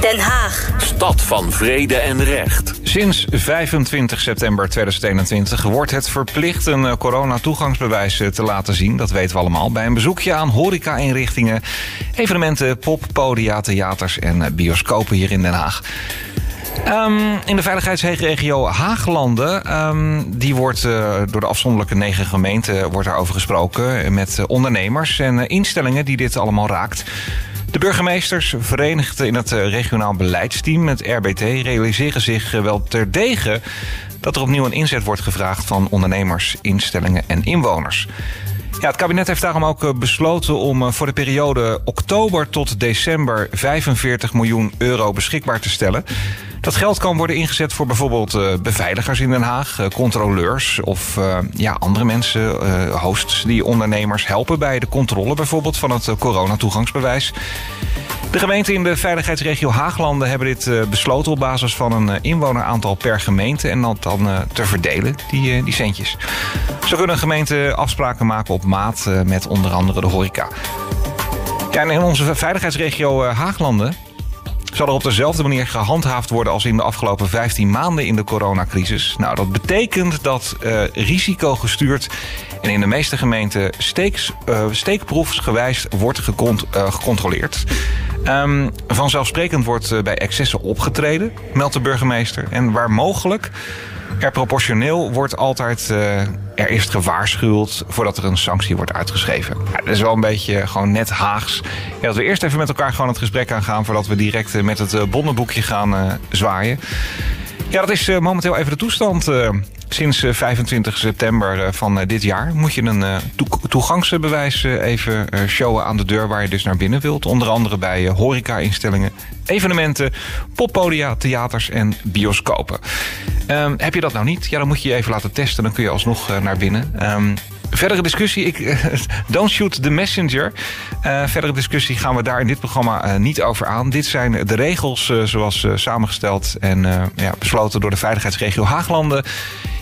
Den Haag. Stad van vrede en recht. Sinds 25 september 2021 wordt het verplicht een eh, corona-toegangsbewijs eh, te laten zien. Dat weten we allemaal. Bij een bezoekje aan horeca-inrichtingen, evenementen, poppodia, theaters en eh, bioscopen hier in Den Haag. Um, in de veiligheidsregio Haaglanden, um, die wordt uh, door de afzonderlijke negen gemeenten wordt daarover gesproken met ondernemers en uh, instellingen die dit allemaal raakt. De burgemeesters, verenigd in het regionaal beleidsteam, het RBT, realiseren zich wel terdege dat er opnieuw een inzet wordt gevraagd van ondernemers, instellingen en inwoners. Ja, het kabinet heeft daarom ook besloten om voor de periode oktober tot december 45 miljoen euro beschikbaar te stellen. Dat geld kan worden ingezet voor bijvoorbeeld uh, beveiligers in Den Haag, uh, controleurs of uh, ja, andere mensen, hosts die ondernemers helpen bij de controle bijvoorbeeld van het coronatoegangsbewijs. De gemeenten in de veiligheidsregio Haaglanden hebben dit besloten op basis van een inwoneraantal per gemeente en dat dan te verdelen, die, die centjes. Zo kunnen gemeenten afspraken maken op maat met onder andere de horeca. En in onze veiligheidsregio Haaglanden zal er op dezelfde manier gehandhaafd worden als in de afgelopen 15 maanden in de coronacrisis. Nou, dat betekent dat uh, risicogestuurd en in de meeste gemeenten steeks, uh, steekproefsgewijs wordt uh, gecontroleerd. Um, vanzelfsprekend wordt bij excessen opgetreden, meldt de burgemeester. En waar mogelijk er proportioneel wordt altijd uh, er eerst gewaarschuwd voordat er een sanctie wordt uitgeschreven. Ja, dat is wel een beetje gewoon net Haags. Dat we eerst even met elkaar gewoon het gesprek aangaan voordat we direct uh, met het bonnenboekje gaan zwaaien. Ja, dat is momenteel even de toestand. Sinds 25 september van dit jaar moet je een toegangsbewijs even showen aan de deur waar je dus naar binnen wilt. Onder andere bij horeca-instellingen, evenementen, poppodia, theaters en bioscopen. Um, heb je dat nou niet? Ja, dan moet je je even laten testen. Dan kun je alsnog naar binnen. Um, verdere discussie. Ik, don't shoot the messenger. Uh, verdere discussie gaan we daar in dit programma niet over aan. Dit zijn de regels zoals samengesteld en ja, besloten door de veiligheidsregio Haaglanden.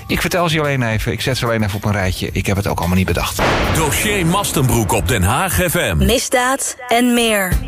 Ik vertel ze je alleen even. Ik zet ze alleen even op een rijtje. Ik heb het ook allemaal niet bedacht. Dossier Mastenbroek op Den Haag FM. Misdaad en meer.